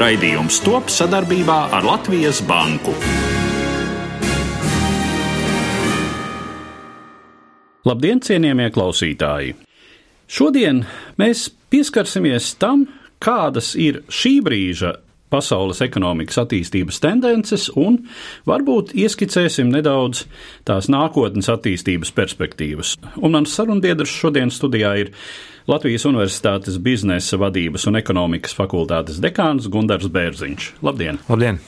Raidījums top sadarbībā ar Latvijas Banku. Labdien, cienījamie klausītāji! Šodien mēs pieskarsimies tam, kādas ir šī brīža pasaules ekonomikas attīstības tendences un varbūt ieskicēsim nedaudz tās nākotnes attīstības perspektīvas. Un mans sarunbiedrs šodien studijā ir Latvijas Universitātes biznesa vadības un ekonomikas fakultātes dekāns Gundars Bērziņš. Labdien! Labdien!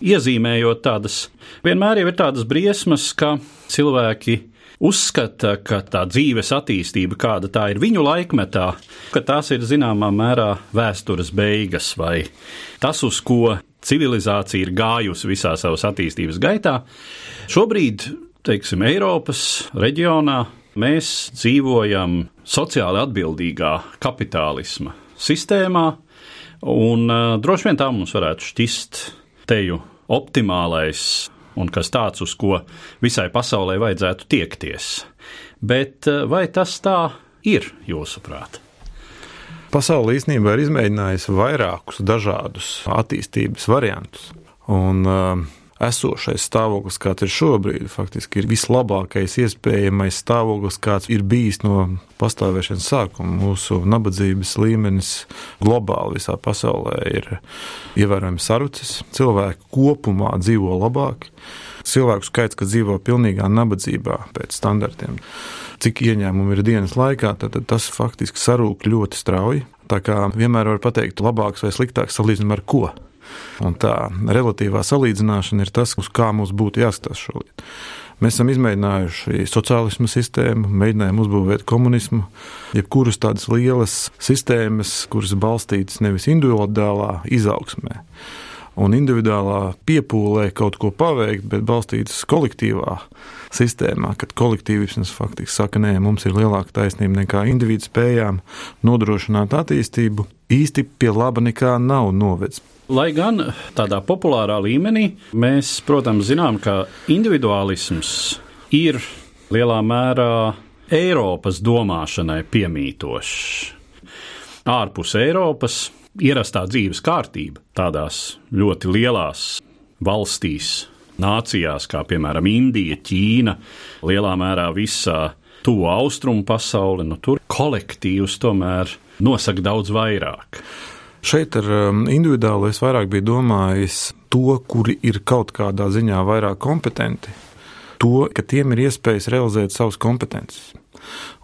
Iezīmējot tādas, vienmēr ir tādas briesmas, ka cilvēki uzskata, ka tā dzīves attīstība, kāda tā ir viņu laikmetā, ka tās ir zināmā mērā vēstures beigas vai tas, uz ko civilizācija ir gājusi visā savas attīstības gaitā. Šobrīd, teiksim, Eiropas reģionā mēs dzīvojam sociāli atbildīgā kapitālisma sistēmā, un droši vien tā mums varētu šķist teju optimālais un kas tāds, uz ko visai pasaulē vajadzētu tiekties. Bet vai tas tā ir, jūsuprāt? Pasaule īstenībā ir izmēģinājusi vairākus dažādus attīstības variantus. Un, uh, esošais stāvoklis, kāds ir šobrīd, faktiski ir vislabākais iespējamais stāvoklis, kāds ir bijis no pastāvēšanas sākuma. Mūsu nabadzības līmenis globāli visā pasaulē ir ievērojami sarucis. Cilvēki kopumā dzīvo labāk. Cilvēku skaits, kas dzīvo pilnīgā nabadzībā pēc standartiem, cik ieņēmumi ir dienas laikā, tad, tad tas faktiski sarūk ļoti strauji. Tā kā vienmēr var pateikt, labāks vai sliktāks salīdzinājumā ar ko. Un tā relatīvā salīdzināšana ir tas, uz kā mums būtu jāskatās šodien. Mēs esam izmēģinājuši sociālismu sistēmu, mēģinājām uzbūvēt komunismu, jebkuras tādas lielas sistēmas, kuras balstītas nevis individuālā izaugsmē un individuālā piepūlē kaut ko paveikt, bet balstītas kolektīvā sistēmā, kad kolektīvisms faktiski saka, nē, mums ir lielāka taisnība nekā individu spējām nodrošināt attīstību, īsti pie laba nekā nav novedis. Lai gan tādā populārā līmenī mēs, protams, zinām, ka individuālisms ir lielā mērā Eiropas domāšanai piemītošs. Ārpus Eiropas ierastā dzīves kārtība tādās ļoti lielās valstīs, nācijās, kā piemēram Indija, Ķīna, lielā mērā visā tuvu austrumu pasauli, nu tur kolektīvs tomēr nosaka daudz vairāk. Šeit ar um, individuālo es vairāk biju domājis to, kuri ir kaut kādā ziņā vairāk kompetenti, to, ka tiem ir iespējas realizēt savas kompetences.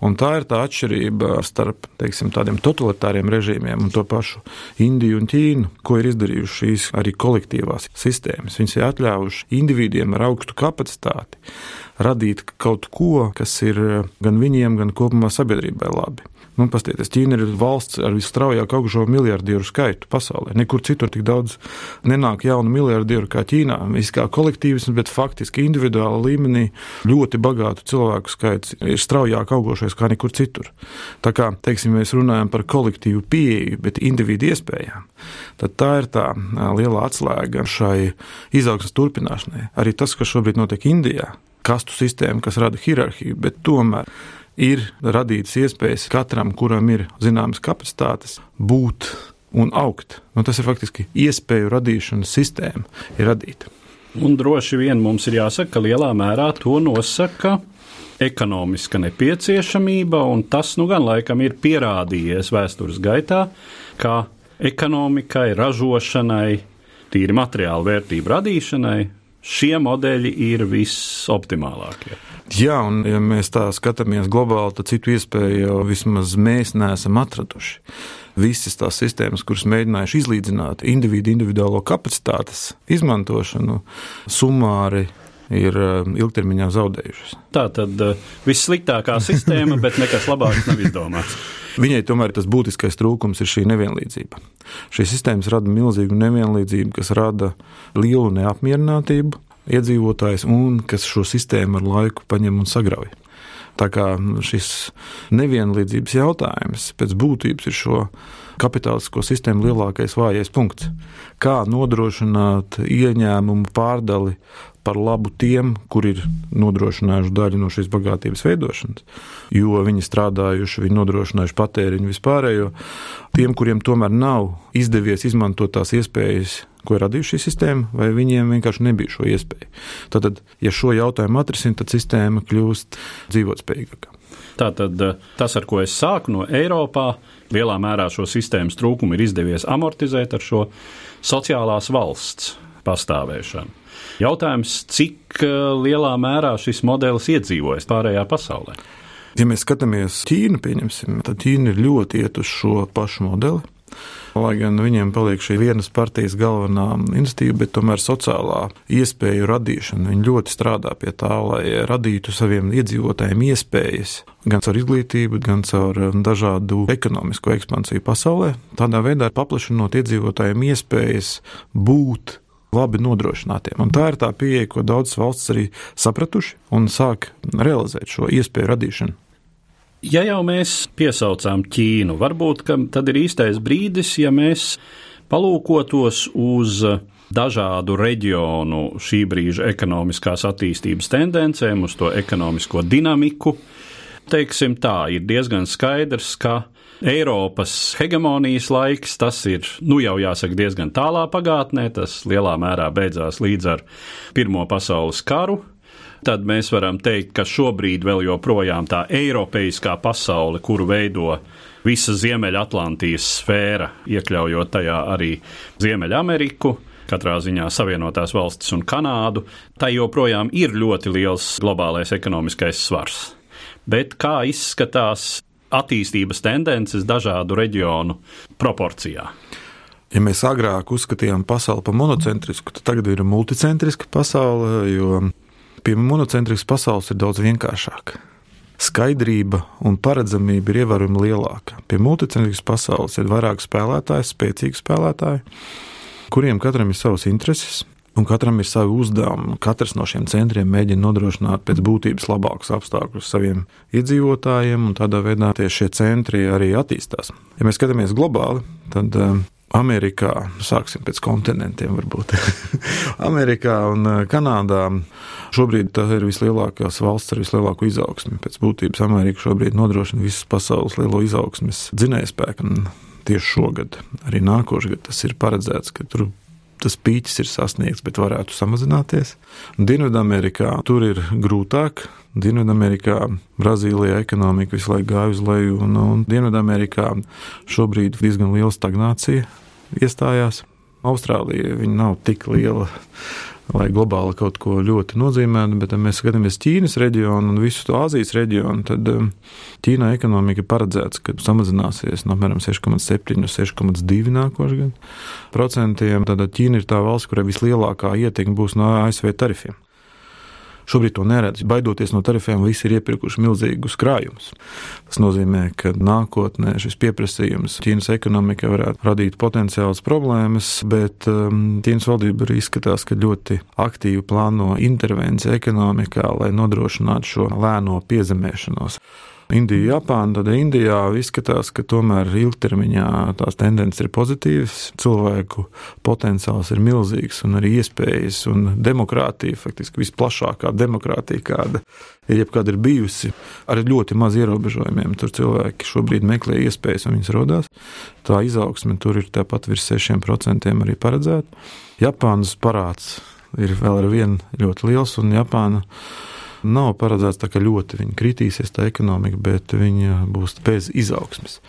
Un tā ir tā atšķirība starp teiksim, tādiem totalitāriem režīmiem un to pašu Indiju un Ķīnu, ko ir izdarījušas šīs arī kolektīvās sistēmas. Viņas ir atļāvušas individiem ar augstu kapacitāti radīt kaut ko, kas ir gan viņiem, gan kopumā sabiedrībai labi. Nu, Paskatieties, Ķīna ir valsts ar visstraujāk augušo miljardieru skaitu pasaulē. Nekur citur tik daudz nenāk jaunu miljardieru kā Ķīnā. Viss kā kolektīvisms, bet faktiski individuāla līmenī ļoti bagātu cilvēku skaits ir straujāk augošais kā nekur citur. Tā kā, teiksim, mēs runājam par kolektīvu pieeju, bet individu iespējām, tad tā ir tā liela atslēga šai izaugsmas turpināšanai. Arī tas, kas šobrīd notiek Indijā, kastu sistēma, kas rada hierarhiju, bet tomēr ir radītas iespējas katram, kuram ir zināmas kapacitātes, būt un augt. Nu, tas ir faktiski iespēju radīšanas sistēma, ir radīta. Un droši vien mums ir jāsaka, ka lielā mērā to nosaka ekonomiska nepieciešamība, un tas nu gan laikam ir pierādījies vēstures gaitā, ka ekonomikai, ražošanai, tīri materiālu vērtību radīšanai šie modeļi ir visoptimālākie. Jā, un ja mēs tā skatāmies globāli, tad citu iespēju jau vismaz mēs neesam atraduši. Visas tās sistēmas, kuras mēģinājuši izlīdzināt individu individuālo kapacitātes izmantošanu, sumāri ir eh, ilgtermiņā zaudējušas. Tā tad eh, vissliktākā sistēma, bet nekas labāks nav izdomāts. Viņai tomēr tas būtiskais trūkums ir šī nevienlīdzība. Šīs sistēmas rada milzīgu nevienlīdzību, kas rada lielu neapmierinātību iedzīvotājs un kas šo sistēmu ar laiku paņem un sagrauj. Tā kā šis nevienlīdzības jautājums pēc būtības ir šo kapitālistisko sistēmu lielākais vājais punkts. Kā nodrošināt ieņēmumu pārdali par labu tiem, kur ir nodrošinājuši daļu no šīs bagātības veidošanas, jo viņi strādājuši, viņi nodrošinājuši patēriņu vispārējo. Tiem, kuriem tomēr nav izdevies izmantot tās iespējas, ko ir radījusi šī sistēma, vai viņiem vienkārši nebija šo iespēju. Tad, ja šo jautājumu atrisināt, tad sistēma kļūst dzīvotspējīgāka. Tātad eh, tas, ar ko es sāku no Eiropā, lielā mērā šo sistēmas trūkumu ir izdevies amortizēt ar šo sociālās valsts pastāvēšanu. Jautājums, cik eh, lielā mērā šis modelis iedzīvojas pārējā pasaulē? Ja mēs skatāmies Ķīnu, tad Ķīna ir ļoti iet uz šo pašu modeli. Lai gan viņiem paliek šī vienas partijas galvenā institīva, bet tomēr sociālā iespēju radīšana. Viņi ļoti strādā pie tā, lai radītu saviem iedzīvotājiem iespējas gan caur izglītību, gan caur um, dažādu ekonomisko ekspansiju pasaulē. Tādā veidā paplašinot iedzīvotājiem iespējas būt labi nodrošinātiem. Un tā ir tā pieeja, ko daudzas valsts arī sapratuši un sāk realizēt šo iespēju radīšanu. Ja jau mēs piesaucām Ķīnu, varbūt tad ir īstais brīdis, ja mēs palūkotos uz dažādu reģionu šī brīža ekonomiskās attīstības tendencēm, uz to ekonomisko dinamiku. Teiksim tā, ir diezgan skaidrs, ka Eiropas hegemonijas laiks, tas ir, nu jau jāsaka, diezgan tālā pagātnē, tas lielā mērā beidzās līdz ar Pirmo pasaules karu. Tad mēs varam teikt, ka šobrīd vēl joprojām tā eiropeiskā pasaule, kuru veido visa Ziemeļatlantijas sfēra, iekļaujot tajā arī Ziemeļameriku, katrā ziņā Savienotās valstis un Kanādu, tai joprojām ir ļoti liels globālais ekonomiskais svars. Bet kā izskatās attīstības tendences dažādu reģionu proporcijā. Ja mēs agrāk uzskatījām pasauli par monocentrisku, tad tagad ir multicentriska pasaule, jo pie monocentriskas pasaules ir daudz vienkāršāka. Skaidrība un paredzamība ir ievērojami lielāka. Pie multicentriskas pasaules ir vairāk spēlētāju, spēcīgi spēlētāji, kuriem katram ir savas intereses, un katram ir savi uzdevumi. Katrs no šiem centriem mēģina nodrošināt pēc būtības labākus apstākļus saviem iedzīvotājiem, un tādā veidā tieši šie centri arī attīstās. Ja mēs skatāmies globāli, tad eh, Amerikā, sāksim pēc kontinentiem, varbūt Amerikā un eh, Kanādā. Šobrīd tā ir vislielākās valsts ar vislielāko izaugsmi. Pēc būtības Amerika šobrīd nodrošina visas pasaules lielo izaugsmes dzinējspēku. Tieši šogad, arī nākošais gads, tas ir paredzēts, ka tur tas pīķis ir sasniegts, bet varētu samazināties. Dienvidamerikā tur ir grūtāk. Dienvidamerikā, Brazīlijā ekonomika visu laiku gāja uz leju, un, un Dienvidamerikā šobrīd diezgan liela stagnācija iestājās. Austrālija nav tik liela lai globāli kaut ko ļoti nozīmētu, bet, ja mēs skatāmies Ķīnas reģionu un visu to Āzijas reģionu, tad um, Ķīnā ekonomika ir paredzēts, ka samazināsies no apmēram 6,7 līdz 6,2 nākošajā gadā. Tad Ķīna ir tā valsts, kurai vislielākā ietekme būs no ASV tarifiem. Šobrīd to neredz. Baidoties no tarifiem, visi ir iepirkuši milzīgus krājumus. Tas nozīmē, ka nākotnē šis pieprasījums Ķīnas ekonomikai varētu radīt potenciāls problēmas, bet um, Ķīnas valdība arī izskatās, ka ļoti aktīvi plāno intervenciju ekonomikā, lai nodrošinātu šo lēno piezemēšanos. Indija, Japāna, tad Indijā izskatās, ka tomēr ilgtermiņā tās tendences ir pozitīvas, cilvēku potenciāls ir milzīgs un arī iespējas un demokrātija, faktiski visplašākā demokrātija, kāda jebkad ir bijusi, ar ļoti maz ierobežojumiem. Tur cilvēki šobrīd meklē iespējas un viņas rodās. Tā izaugsme tur ir tāpat virs 6% arī paredzēta. Japānas parāds ir vēl ar vienu ļoti liels un Japāna Nav paredzēts tā, ka ļoti viņa kritīsies, tā ekonomika, bet viņa būs bez izaugsmes.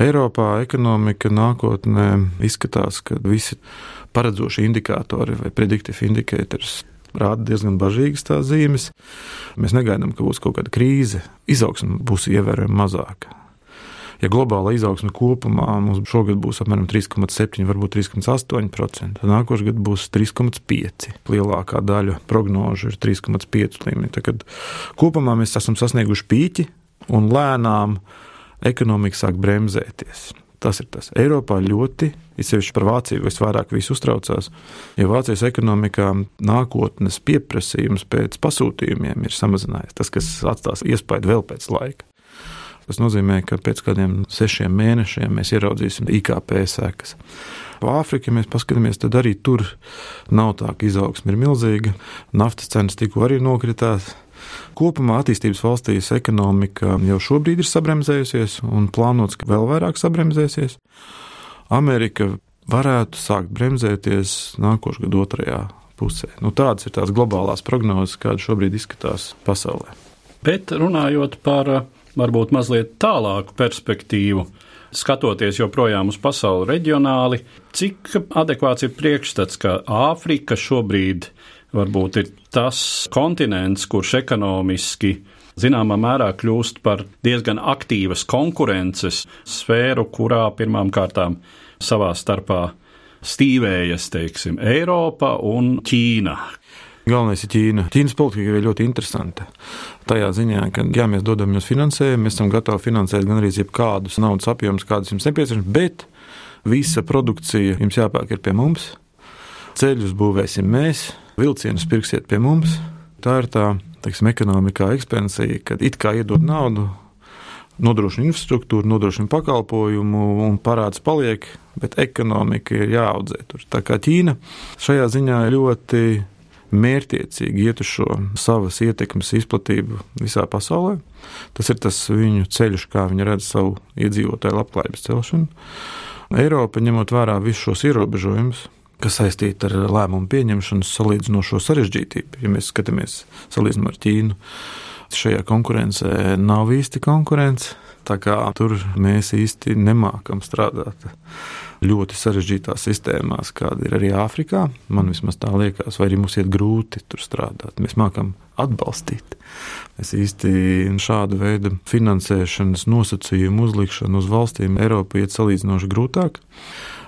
Eiropā ekonomika nākotnē izskatās, ka visi paredzošie indikātori vai prediktīvi indikātori rāda diezgan bažīgas tās zīmes. Mēs negaidām, ka būs kaut kāda krīze, izaugsme būs ievērojami mazāka. Ja globāla izaugsme kopumā mums šogad būs apmēram 3,7, varbūt 3,8%, tad nākošais gads būs 3,5. Lielākā daļa prognožu ir 3,5 līmenī. Tad kopumā mēs esam sasnieguši pīķi un lēnām ekonomika sāk bremzēties. Tas ir tas. Eiropā ļoti, īpaši par Vāciju, visvairāk uztraucās. Ja Vācijas ekonomikā nākotnes pieprasījums pēc pasūtījumiem ir samazinājies, tas, kas atstās iespaidu vēl pēc laika. Tas nozīmē, ka pēc kādiem sešiem mēnešiem mēs ieraudzīsim IKP sekas. Āfrika, ja mēs paskatāmies, tad arī tur nav tā, ka izaugsme ir milzīga. Naftas cenas tikko arī nokritās. Kopumā attīstības valstīs ekonomika jau šobrīd ir sabremzējusies un plānots, ka vēl vairāk sabremzēsies. Amerika varētu sākt bremzēties nākošais gadu otrajā pusē. Nu, tādas ir tās globālās prognozes, kādas šobrīd izskatās pasaulē. Bet runājot par varbūt mazliet tālāku perspektīvu, skatoties joprojām uz pasauli reģionāli, cik adekvāts ir priekšstats, ka Āfrika šobrīd varbūt ir tas kontinents, kurš ekonomiski zināmā mērā kļūst par diezgan aktīvas konkurences sfēru, kurā pirmām kārtām savā starpā stīvējas, teiksim, Eiropa un Ķīna. Galvenais ir Ķīna. Ķīnas politika ir ļoti interesanta. Tajā ziņā, ka, ja mēs dodam jums finansējumu, mēs esam gatavi finansēt gan arī jebkādus naudas apjomus, kādas jums nepieciešams, bet visa produkcija jums jāpērk pie mums. Ceļus būvēsim mēs, vilcienus pirksiet pie mums. Tā ir tā teiksim, ekonomikā ekspansija, kad it kā iedod naudu, nodrošina infrastruktūru, nodrošina pakalpojumu un parāds paliek, bet ekonomika ir jāaudzē tur. Tā kā Ķīna šajā ziņā ļoti mērķiecīgi iet uz šo savas ietekmes izplatību visā pasaulē. Tas ir tas viņu ceļš, kā viņi redz savu iedzīvotāju labklājības celšanu. Eiropa, ņemot vērā visus šos ierobežojumus, kas saistīti ar lēmumu pieņemšanu, salīdzinošo sarežģītību, ja mēs skatāmies salīdzinām ar Ķīnu, šajā konkurencē nav īsti konkurence. Tā kā tur mēs īsti nemākam strādāt ļoti sarežģītās sistēmās, kāda ir arī Āfrikā. Man vismaz tā liekas, vai arī mums iet grūti tur strādāt. Mēs mākam atbalstīt. Mēs īsti šādu veidu finansēšanas nosacījumu uzlikšanu uz valstīm Eiropā iet salīdzinoši grūtāk.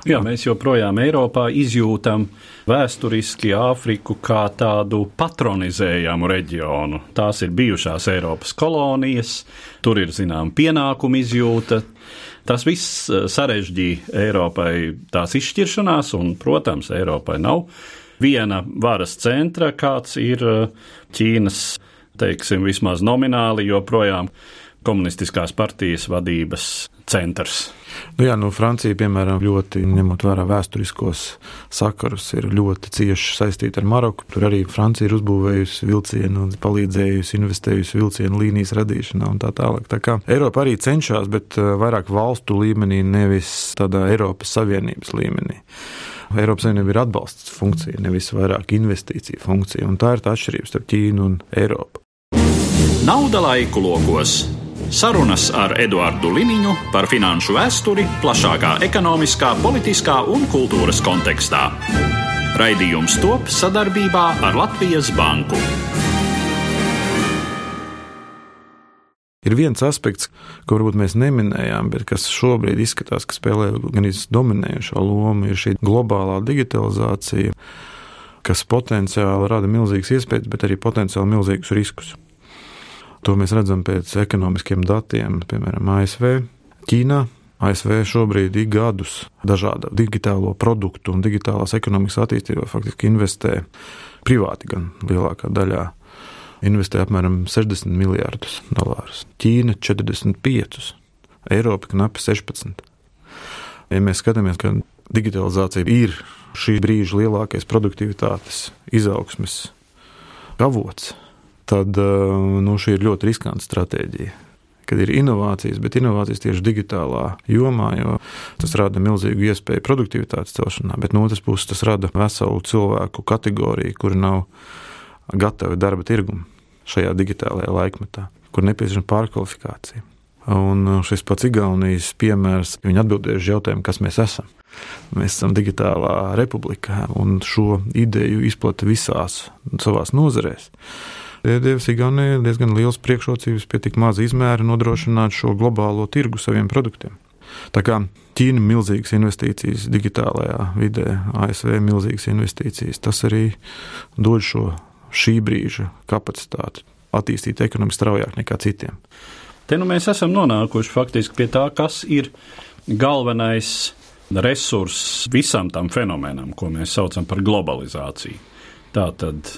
Jā, mēs joprojām Eiropā izjūtam vēsturiski Āfriku kā tādu patronizējamu reģionu. Tās ir bijušās Eiropas kolonijas, tur ir zinām pienākumu izjūta. Tas viss eh, sarežģīja Eiropai tās izšķiršanās, un, protams, Eiropai nav viena varas centra, kāds ir eh, Ķīnas, teiksim, vismaz nomināli joprojām komunistiskās partijas vadības centrs. Nu, jā, nu, Francija, piemēram, ļoti ņemot vērā vēsturiskos sakarus, ir ļoti cieši saistīta ar Maroku. Tur arī Francija ir uzbūvējusi vilcienu, palīdzējusi, investējusi vilcienu līnijas radīšanā un tā tālāk. Tā kā Eiropa arī cenšas, bet eh, vairāk valstu līmenī, nevis tādā Eiropas Savienības līmenī. Eiropas Savienība ir atbalsts funkcija, nevis vairāk investīcija funkcija, un tā ir tā atšķirība starp Ķīnu un Eiropu. Nauda laiku lokos Sarunas ar Eduardu Liniņu par finanšu vēsturi plašākā ekonomiskā, politiskā un kultūras kontekstā. Raidījums top sadarbībā ar Latvijas Banku. Ir viens aspekts, ko varbūt mēs neminējām, bet kas šobrīd izskatās, ka spēlē gan dominējošo lomu, ir šī globālā digitalizācija, kas potenciāli rada milzīgas iespējas, bet arī potenciāli milzīgus riskus. To mēs redzam pēc ekonomiskiem datiem, piemēram, ASV, Ķīnā. ASV šobrīd ir gadus dažādu digitālo produktu un digitālās ekonomikas attīstībā faktiski investē privāti, gan lielākā daļā. Investē apmēram 60 miljardus dolārus. Ķīna 45, Eiropa knapi 16. Ja mēs skatāmies, ka digitalizācija ir šī brīža lielākais produktivitātes izaugsmes avots, tad eh, nu, šī ir ļoti riskanta stratēģija. Kad ir inovācijas, bet inovācijas tieši digitālā jomā, jo tas rada milzīgu iespēju produktivitātes celšanā, bet no otras puses tas rada veselu cilvēku kategoriju, kuri nav gatavi darba tirgumam šajā digitālajā laikmetā, kur nepieciešama pārkvalifikācija. Un eh, šis pats Igaunijas piemērs, viņi atbildēja uz jautājumu, kas mēs esam. Mēs esam digitālā republikā, un šo ideju izplata visās savās nozarēs. Dievs, ir diezgan liels priekšrocības pie tik maza izmēra nodrošināt šo globālo tirgu saviem produktiem. Tā kā Ķīna ir milzīgas investīcijas digitālajā vidē, ASV ir milzīgas investīcijas. Tas arī dod šo šī brīža kapacitāti attīstīt ekonomiski straujāk nekā citiem. Te nu mēs esam nonākuši faktiski pie tā, kas ir galvenais resurss visam tam fenomenam, ko mēs saucam par globalizāciju. Tā tad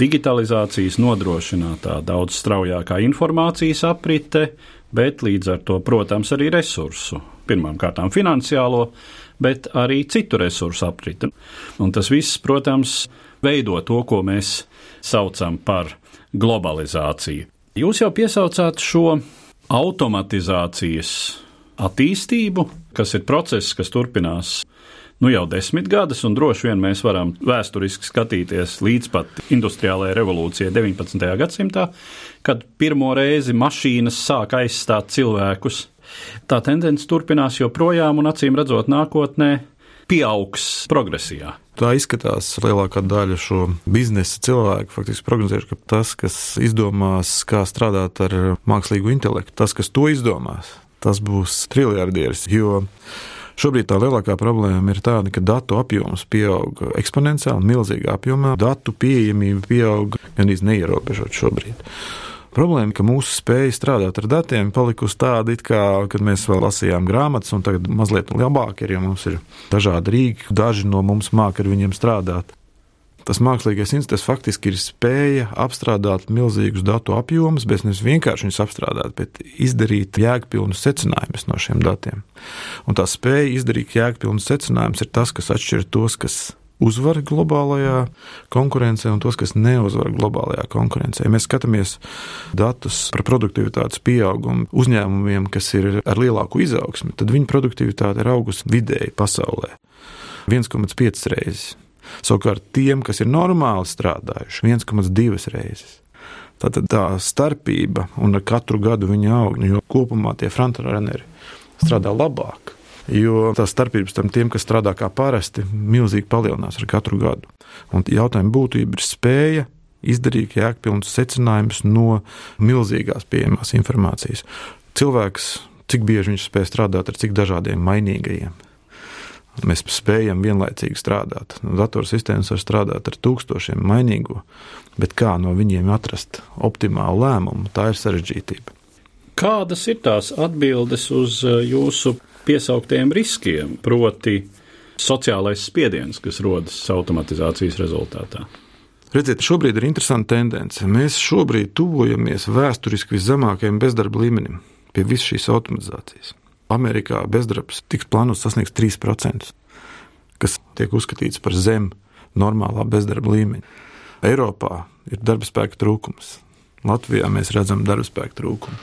digitalizācijas nodrošinātā daudz straujākā informācijas aprite, bet līdz ar to, protams, arī resursu. Pirmkārt, finansiālo, bet arī citu resursu aprite. Un tas viss, protams, veido to, ko mēs saucam par globalizāciju. Jūs jau piesaucāt šo automatizācijas attīstību, kas ir process, kas turpinās nu jau desmit gadus, un droši vien mēs varam vēsturiski skatīties līdz pat industriālajai revolūcijai 19. gadsimtā, kad pirmo reizi mašīnas sāk aizstāt cilvēkus. Tā tendence turpinās joprojām, un acīm redzot, nākotnē pieaugs progresijā. Tā izskatās lielākā daļa šo biznesa cilvēku. Faktiski prognozējuši, ka tas, kas izdomās, kā strādāt ar mākslīgu intelektu, tas, kas to izdomās, tas būs triljardieris. Jo Šobrīd tā lielākā problēma ir tāda, ka datu apjoms pieaug eksponenciāli, milzīgā apjomā. Datu pieejamība pieaug gan īstenībā neierobežot šobrīd. Problēma, ka mūsu spēja strādāt ar datiem palikusi tāda, kā, kad mēs vēl lasījām grāmatas, un tagad mazliet labāk ir, jo mums ir dažādi rīki, daži no mums māca ar viņiem strādāt. Tas mākslīgais institūts faktiski ir spēja apstrādāt milzīgus datu apjomus, bet nevis vienkārši viņus apstrādāt, bet izdarīt jēgpilnus secinājumus no šiem datiem. Un tā spēja izdarīt jēgpilnus secinājumus ir tas, kas atšķir tos, kas uzvar globālajā konkurencē un tos, kas neuzvar globālajā konkurencē. Mēs skatāmies datus par produktivitātes pieaugumu uzņēmumiem, kas ir ar lielāku izaugsmi, tad viņu produktivitāte ir augusi vidēji pasaulē 1,5 reizes. Savukārt tiem, kas ir normāli strādājuši, 1,2 reizes. Tātad tā starpība, un ar katru gadu viņa aug, jo kopumā tie frontrunneri strādā labāk. Jo tā starpības starp tiem, kas strādā kā parasti, milzīgi palielinās ar katru gadu. Un jautājuma būtība ir spēja izdarīt jēgpilnus secinājumus no milzīgās pieejamās informācijas. Cilvēks, cik bieži viņš spēj strādāt ar cik dažādiem mainīgajiem. Mēs spējam vienlaicīgi strādāt. Datorsistēmas var strādāt ar tūkstošiem mainīgo, bet kā no viņiem atrast optimālu lēmumu, tā ir sarežģītība. Kādas ir tās atbildes uz uh, jūsu piesauktiem riskiem, proti, sociālais spiediens, kas rodas automatizācijas rezultātā? Redziet, šobrīd ir interesanta tendence. Mēs šobrīd tuvojamies vēsturiski viszemākajam bezdarba līmenim pie visas šīs automatizācijas. Amerikā bezdarbs tiks plānots sasniegt 3%, kas tiek uzskatīts par zemu normālā bezdarba līmeņa. Eiropā ir darba spēka trūkums. Latvijā mēs redzam darba spēka trūkumu.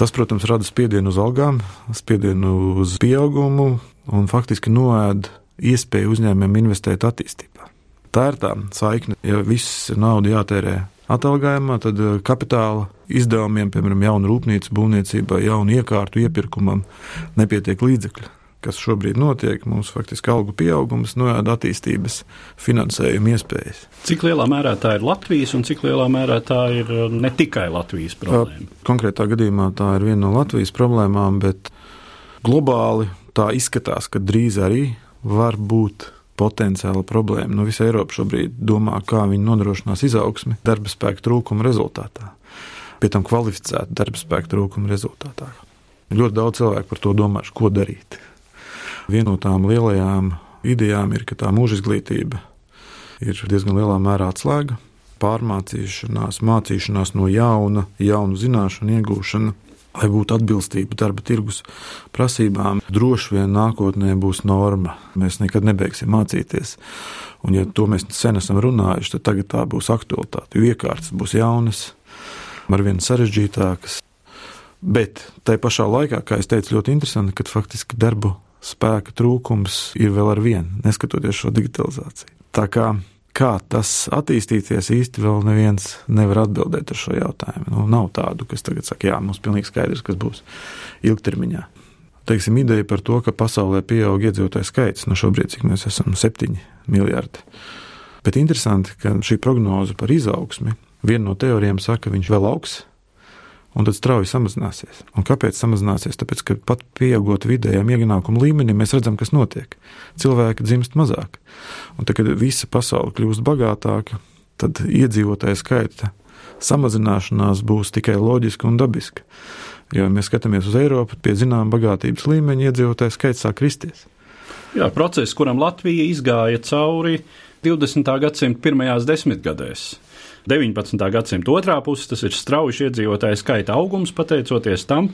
Tas, protams, rada spiedienu uz algām, spiedienu uz pieaugumu un faktiski noēd iespēju uzņēmumiem investēt attīstībā. Tā ir tā saikne. Ja viss nauda jātērē atalgājumā, tad eh, kapitāla izdevumiem, piemēram, jaunu rūpnīcu būvniecībai, jaunu iekārtu iepirkumam, nepietiek līdzekļu. Kas šobrīd notiek, mums faktiski algu pieaugums noēda attīstības finansējuma iespējas. Cik lielā mērā tā ir Latvijas un cik lielā mērā tā ir eh, ne tikai Latvijas problēma? Konkrētā gadījumā tā ir viena no Latvijas problēmām, bet globāli tā izskatās, ka drīz arī var būt potenciāla problēma. Nu, visa Eiropa šobrīd domā, kā viņi nodrošinās izaugsmi darba spēka trūkuma rezultātā. Pie tam kvalificētu darba spēka trūkuma rezultātā. Ļoti daudz cilvēku par to domājuši, ko darīt. Viena no tām lielajām idejām ir, ka tā mūža izglītība ir diezgan lielā mērā atslēga. Pārmācīšanās, mācīšanās no jauna, jaunu zināšanu iegūšana lai būtu atbilstība darba tirgus prasībām, droši vien nākotnē būs norma. Mēs nekad nebeigsim mācīties. Un, ja to mēs sen esam runājuši, tad tagad tā būs aktualitāte. Jo iekārtas būs jaunas, arvien sarežģītākas. Bet tai pašā laikā, kā jau teicu, ļoti interesanti, ka faktiski darbu spēka trūkums ir vēl ar vienu, neskatoties šo digitalizāciju. Tā kā Kā tas attīstīsies, īsti vēl neviens nevar atbildēt uz šo jautājumu. Nu, nav tādu, kas tagad saka, jā, mums ir pilnīgi skaidrs, kas būs ilgtermiņā. Teiksim, ideja par to, ka pasaulē pieaug iedzīvotāju skaits, no šobrīd, cik mēs esam, 7 miljardi. Bet interesanti, ka šī prognoze par izaugsmi Viena no teorijām saka, ka viņš vēl augs, un tad strauji samazināsies. Un kāpēc samazināsies? Tāpēc, ka pat pieaugot vidējam ienākumu līmenim, mēs redzam, kas notiek. Cilvēki dzimst mazāk. Un tad, kad visa pasaule kļūst bagātāka, tad iedzīvotāju skaita samazināšanās būs tikai loģiska un dabiska. Jo, ja mēs skatāmies uz Eiropu, pie zināmā bagātības līmeņa iedzīvotāju skaits sāk kristies. Jā, process, kuram Latvija izgāja cauri 20. gadsimta pirmajās desmitgadēs. 19. gadsimta otrā puse tas ir strauji iedzīvotāju skaita augums, pateicoties tam,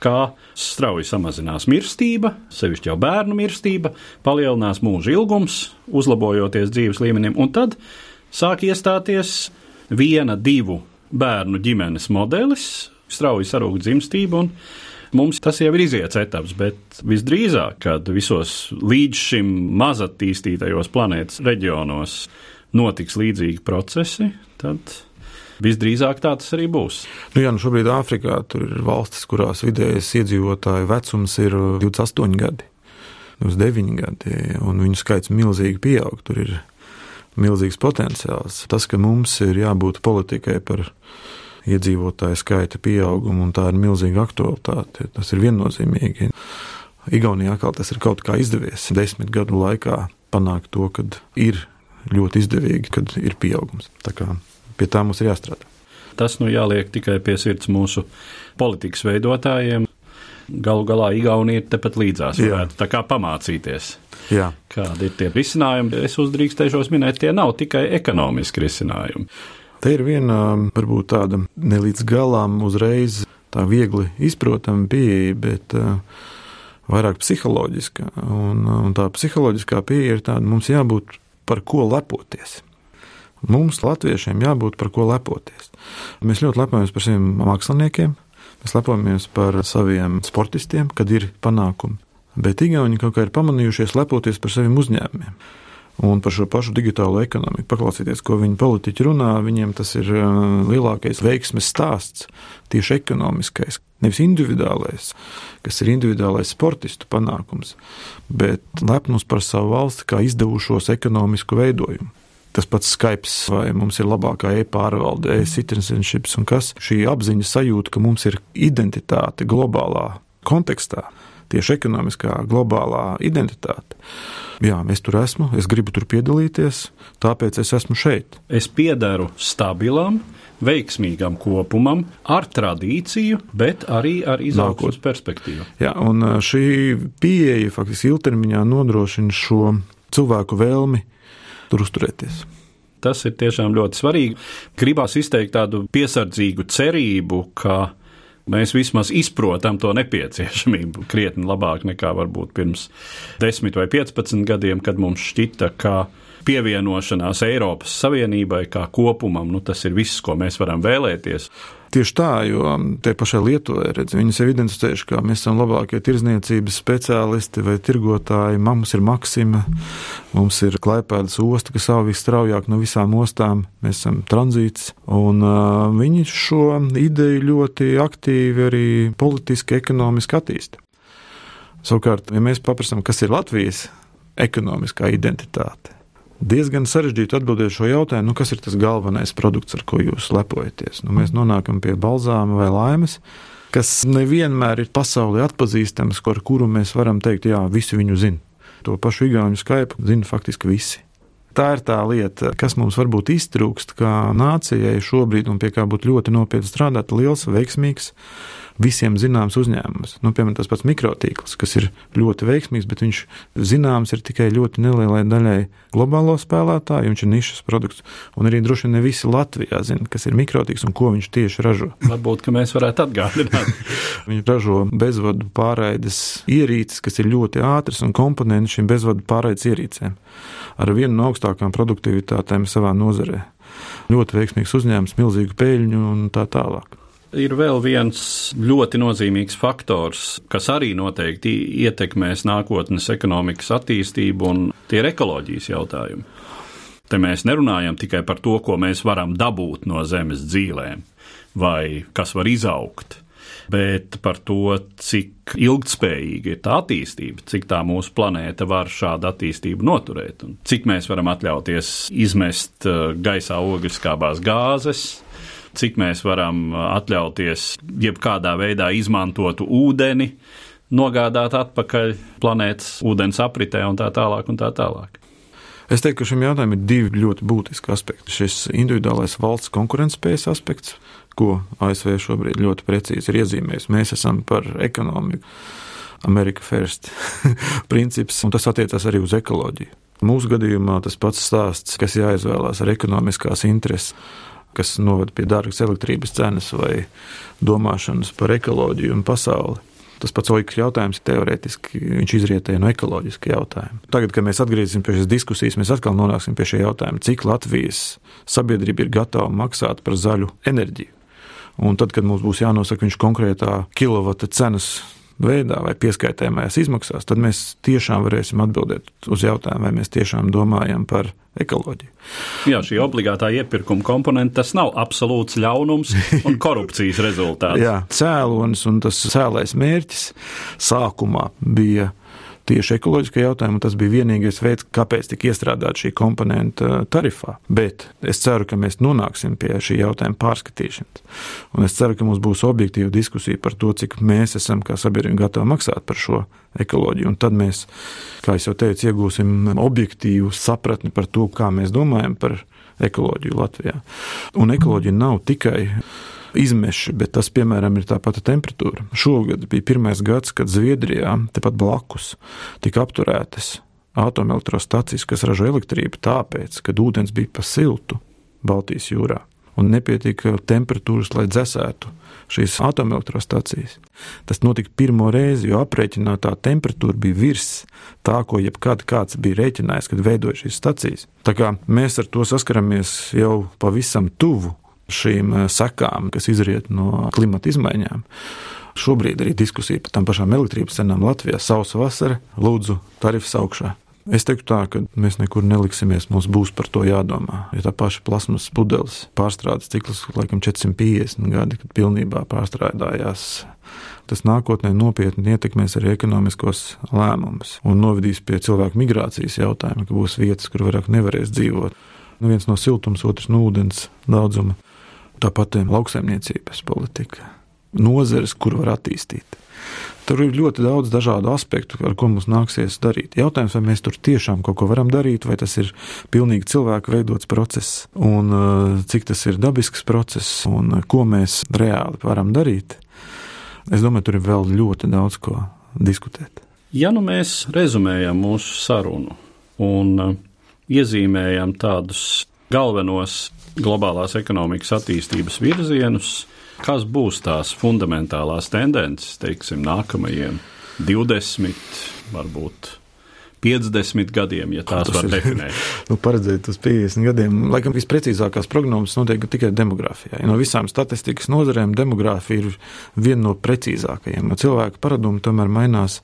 kā strauji samazinās mirstība, sevišķi jau bērnu mirstība, palielinās mūža ilgums, uzlabojoties dzīves līmenim, un tad sāk iestāties viena, divu bērnu ģimenes modelis, strauji sarūk dzimstību. Mums tas jau ir iziets etaps, bet visdrīzāk, kad visos līdz šim mazattīstītajos planētas reģionos notiks līdzīgi procesi, tad visdrīzāk tā tas arī būs. Nu, jā, nu šobrīd Āfrikā ir valstis, kurās vidējais iedzīvotāju vecums ir 28 gadi, 29 gadi, un viņu skaits milzīgi pieaug. Tur ir milzīgs potenciāls. Tas, ka mums ir jābūt politikai par iedzīvotāju skaita pieaugumu, un tā ir milzīga aktualitāte, tas ir viennozīmīgi. Igaunijā atkal tas ir kaut kā izdevies desmit gadu laikā panākt to, ka ir ļoti izdevīgi, kad ir pieaugums. Tā kā pie tā mums ir jāstrādā. Tas nu jāliek tikai pie sirds mūsu politikas veidotājiem. Galu galā Igaunija ir tepat līdzās, varētu tā kā pamācīties. Jā. Kādi ir tie risinājumi? Es uzdrīkstēšos minēt, tie nav tikai ekonomiski risinājumi. Te ir viena, varbūt tāda ne līdz galam uzreiz tā viegli izprotama pieeja, bet uh, vairāk psiholoģiska. Un, un tā psiholoģiskā pieeja ir tāda, mums jābūt par ko lepoties. Mums, latviešiem, jābūt par ko lepoties. Mēs ļoti lepojamies par saviem māksliniekiem, mēs lepojamies par saviem sportistiem, kad ir panākumi. Bet Igauni kaut kā ir pamanījušies lepoties par saviem uzņēmumiem. Un par šo pašu digitālo ekonomiku. Paklausieties, ko viņi politiķi runā. Viņiem tas ir uh, lielākais veiksmes stāsts, tieši ekonomiskais. Nevis individuālais, kas ir individuālais sportistu panākums, bet lepnums par savu valsti kā izdevušos ekonomisku veidojumu. Tas pats Skype, vai mums ir labākā e-pārvalde, e-citizenships un kas šī apziņa sajūta, ka mums ir identitāte globālā kontekstā, tieši ekonomiskā globālā identitāte. Jā, es tur esmu, es gribu tur piedalīties, tāpēc es esmu šeit. Es piedaru stabilam, veiksmīgam kopumam, ar tradīciju, bet arī ar izaugsmes perspektīvu. Jā, un šī pieeja faktiski ilgtermiņā nodrošina šo cilvēku vēlmi tur uzturēties. Tas ir tiešām ļoti svarīgi. Gribās izteikt tādu piesardzīgu cerību, ka mēs vismaz izprotam to nepieciešamību krietni labāk nekā varbūt pirms 10 vai 15 gadiem, kad mums šķita, ka pievienošanās Eiropas Savienībai kā kopumam, nu, tas ir viss, ko mēs varam vēlēties. Tieši tā, jo tie pašai Lietuvai redz, viņi sev identificējuši, ka mēs esam labākie tirzniecības speciālisti vai tirgotāji. Mums ir Maksima, mums ir Klaipēdas osta, kas savu visstraujāk no visām ostām. Mēs esam tranzīts, un uh, viņi šo ideju ļoti aktīvi arī politiski, ekonomiski attīsta. Savukārt, ja mēs paprasām, kas ir Latvijas ekonomiskā identitāte, diezgan sarežģīti atbildēt šo jautājumu, nu, kas ir tas galvenais produkts, ar ko jūs lepojaties. Nu, mēs nonākam pie balzāma vai laimes, kas nevienmēr ir pasaulē atpazīstams, ar kuru mēs varam teikt, jā, visi viņu zina. To pašu Igauniju Skype zina faktiski visi. Tā ir tā lieta, kas mums varbūt iztrūkst, kā nācijai šobrīd, un pie kā būtu ļoti nopietni strādāt, liels, veiksmīgs visiem zināms uzņēmums. Nu, piemēram, tas pats mikrotīkls, kas ir ļoti veiksmīgs, bet viņš zināms ir tikai ļoti nelielai daļai globālo spēlētāju, viņš ir nišas produkts. Un arī droši vien ne visi Latvijā zina, kas ir mikrotīkls un ko viņš tieši ražo. Varbūt, ka mēs varētu atgādināt. Viņi ražo bezvadu pārraides ierīces, kas ir ļoti ātras un komponenti šīm bezvadu pārraides ierīcēm ar vienu no augstākām produktivitātēm savā nozarē. Ļoti veiksmīgs uzņēmums, milzīgu peļņu un tā tālāk. Ir vēl viens ļoti nozīmīgs faktors, kas arī noteikti ietekmēs nākotnes ekonomikas attīstību, un tie ir ekoloģijas jautājumi. Te mēs nerunājam tikai par to, ko mēs varam dabūt no zemes dzīvēm, vai kas var izaugt, bet par to, cik ilgspējīga ir tā attīstība, cik tā mūsu planēta var šādu attīstību noturēt, un cik mēs varam atļauties izmest uh, gaisā ogliskābās gāzes, cik mēs varam atļauties jebkādā veidā izmantot ūdeni, nogādāt atpakaļ planētas ūdens apritē un tā tālāk. Un tā tālāk. Es teiktu, ka šim jautājumam ir divi ļoti būtiski aspekti. Šis individuālais valsts konkurētspējas aspekts, ko ASV šobrīd ļoti precīzi ir iezīmējis. Mēs esam par ekonomiku, Amerika First princips, un tas attiecas arī uz ekoloģiju. Mūsu gadījumā tas pats stāsts, kas jāizvēlās ar ekonomiskās intereses, kas noved pie dārgas elektrības cenas vai domāšanas par ekoloģiju un pasauli. Tas pats Oikas jautājums teorētiski izrietēja no ekoloģiska jautājuma. Tagad, kad mēs atgriezīsimies pie šīs diskusijas, mēs atkal nonāksim pie šī jautājuma, cik Latvijas sabiedrība ir gatava maksāt par zaļu enerģiju. Un tad, kad mums būs jānosaka viņš konkrētā kilovata cenas veidā vai pieskaitījumās izmaksās, tad mēs tiešām varēsim atbildēt uz jautājumu, vai mēs tiešām domājam par ekoloģiju. Jā, šī obligātā iepirkuma komponente tas nav absolūts ļaunums un korupcijas rezultāts. Jā, cēlonis un tas cēlais mērķis sākumā bija tieši ekoloģiskā jautājuma. Tas bija vienīgais veids, kāpēc tika iestrādāta šī komponenta tarifā. Bet es ceru, ka mēs nonāksim pie šī jautājuma pārskatīšanas. Un es ceru, ka mums būs objektīva diskusija par to, cik mēs esam kā sabiedrība gatavi maksāt par šo ekoloģiju. Un tad mēs, kā jau teicu, iegūsim objektīvu sapratni par to, kā mēs domājam par ekoloģiju Latvijā. Un ekoloģija nav tikai izmeši, bet tas, piemēram, ir tā pati temperatūra. Šogad bija pirmais gads, kad Zviedrijā, tepat blakus, tika apturētas atomelektrostacijas, kas ražo elektrību, tāpēc, ka ūdens bija pa siltu Baltijas jūrā un nepietika temperatūras, lai dzēsētu šīs atomelektrostacijas. Tas notika pirmo reizi, jo aprēķinātā temperatūra bija virs tā, ko jebkad kāds bija rēķinājis, kad veidoja šīs stacijas. Tā kā mēs ar to saskaramies jau pavisam tuvu šīm eh, sekām, kas izriet no klimata izmaiņām. Šobrīd arī diskusija par tām pašām elektrības cenām Latvijā. Sausa vasara, lūdzu, tarifs augšā. Es teiktu tā, ka mēs nekur neliksimies, mums būs par to jādomā. Ja tā paša plasmas pudeles pārstrādes cikls, laikam 450 gadi, kad pilnībā pārstrādājās, tas nākotnē nopietni ietekmēs arī ekonomiskos lēmumus un novedīs pie cilvēku migrācijas jautājuma, ka būs vietas, kur vairāk nevarēs dzīvot. Nu, viens no siltums, otrs no ūdens daudzuma Tāpat lauksaimniecības politika, nozeres, kur var attīstīt. Tur ir ļoti daudz dažādu aspektu, ar ko mums nāksies darīt. Jautājums, vai mēs tur tiešām kaut ko varam darīt, vai tas ir pilnīgi cilvēku veidots process, un uh, cik tas ir dabisks process, un uh, ko mēs reāli varam darīt. Es domāju, tur ir vēl ļoti daudz ko diskutēt. Ja nu mēs rezumējam mūsu sarunu un uh, iezīmējam tādus galvenos globālās ekonomikas attīstības virzienus, kas būs tās fundamentālās tendences, teiksim, nākamajiem 20, varbūt 50 gadiem, ja tās var definēt. nu, paredzēt uz 50 gadiem, laikam visprecīzākās prognozes notiek tikai demogrāfijā. No visām statistikas nozarēm demogrāfija ir viena no precīzākajiem. No cilvēku paradumi tomēr mainās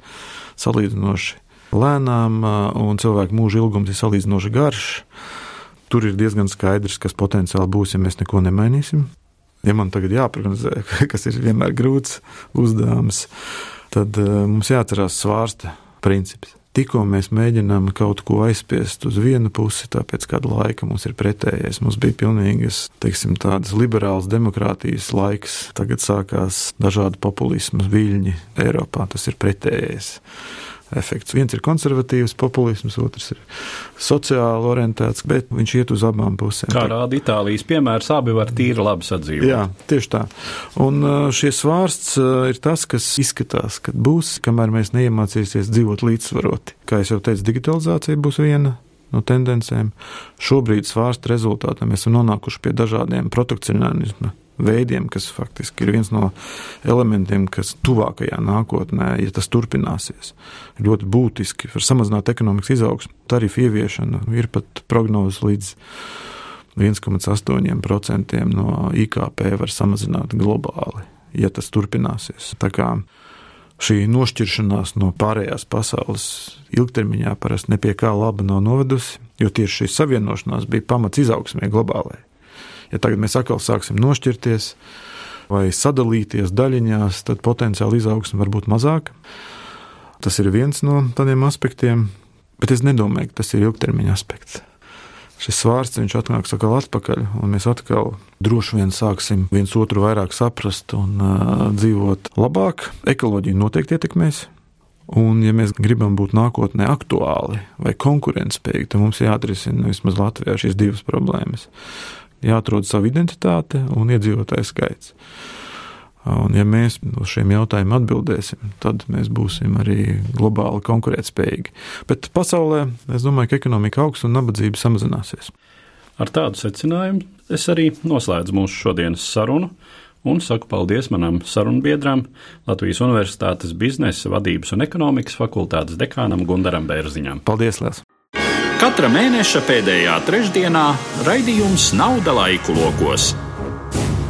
salīdzinoši lēnām, un cilvēku mūža ilgums ir salīdzinoši garš. Tur ir diezgan skaidrs, kas potenciāli būs, ja mēs neko nemainīsim. Ja man tagad jāprognozē, kas ir vienmēr grūts uzdevums, tad uh, mums jāatcerās svārsta princips. Tikko mēs mēģinām kaut ko aizspiest uz vienu pusi, tāpēc kādu laiku mums ir pretējais. Mums bija pilnīgas, teiksim, tādas liberālas demokrātijas laiks, tagad sākās dažādi populismas viļņi Eiropā, tas ir pretējais efekts. Viens ir konservatīvs populisms, otrs ir sociāli orientēts, bet viņš iet uz abām pusēm. Kā rāda Itālijas piemērs, abi var tīri labi sadzīvot. Jā, tieši tā. Un šis vārsts ir tas, kas izskatās, ka būs, kamēr mēs neiemācīsies dzīvot līdzsvaroti. Kā jau teicu, digitalizācija būs viena no tendencēm. Šobrīd svārsta rezultātā mēs esam nonākuši pie dažādiem protekcionismu veidiem, kas faktiski ir viens no elementiem, kas tuvākajā nākotnē, ja tas turpināsies, ļoti būtiski var samazināt ekonomikas izaugsmu. Tarifu ieviešana ir pat prognozes līdz 1,8% no IKP var samazināt globāli, ja tas turpināsies. Tā kā šī nošķiršanās no pārējās pasaules ilgtermiņā parasti nepie kā laba nav novedusi, jo tieši šī savienošanās bija pamats izaugsmē globālajai ja tagad mēs atkal sāksim nošķirties, vai sadalīties daļiņās, tad potenciāli izaugsme var būt mazāka. Tas ir viens no tādiem aspektiem, bet es nedomāju, ka tas ir ilgtermiņa aspekts. Šis svārsts viņš atnāks atkal atpakaļ, un mēs atkal droši vien sāksim viens otru vairāk saprast un uh, dzīvot labāk. Ekoloģija noteikti ietekmēs. Un, ja mēs gribam būt nākotnē aktuāli vai konkurētspējīgi, tad mums jāatrisina vismaz Latvijā šīs divas problēmas. Jāatrod savu identitāti un iedzīvotāju skaits. Un, ja mēs uz šiem jautājumiem atbildēsim, tad mēs būsim arī globāli konkurētspējīgi. Bet pasaulē es domāju, ka ekonomika augs un nabadzība samazināsies. Ar tādu secinājumu es arī noslēdzu mūsu šodienas sarunu un saku paldies manam sarunbiedram, Latvijas Universitātes biznesa, vadības un ekonomikas fakultātes dekānam Gundaram Bērziņam. Paldies! Liels. Katra mēneša pēdējā trešdienā raidījums Nauda laiku lokos.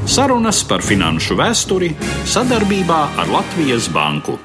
Sarunas par finanšu vēsturi sadarbībā ar Latvijas Banku.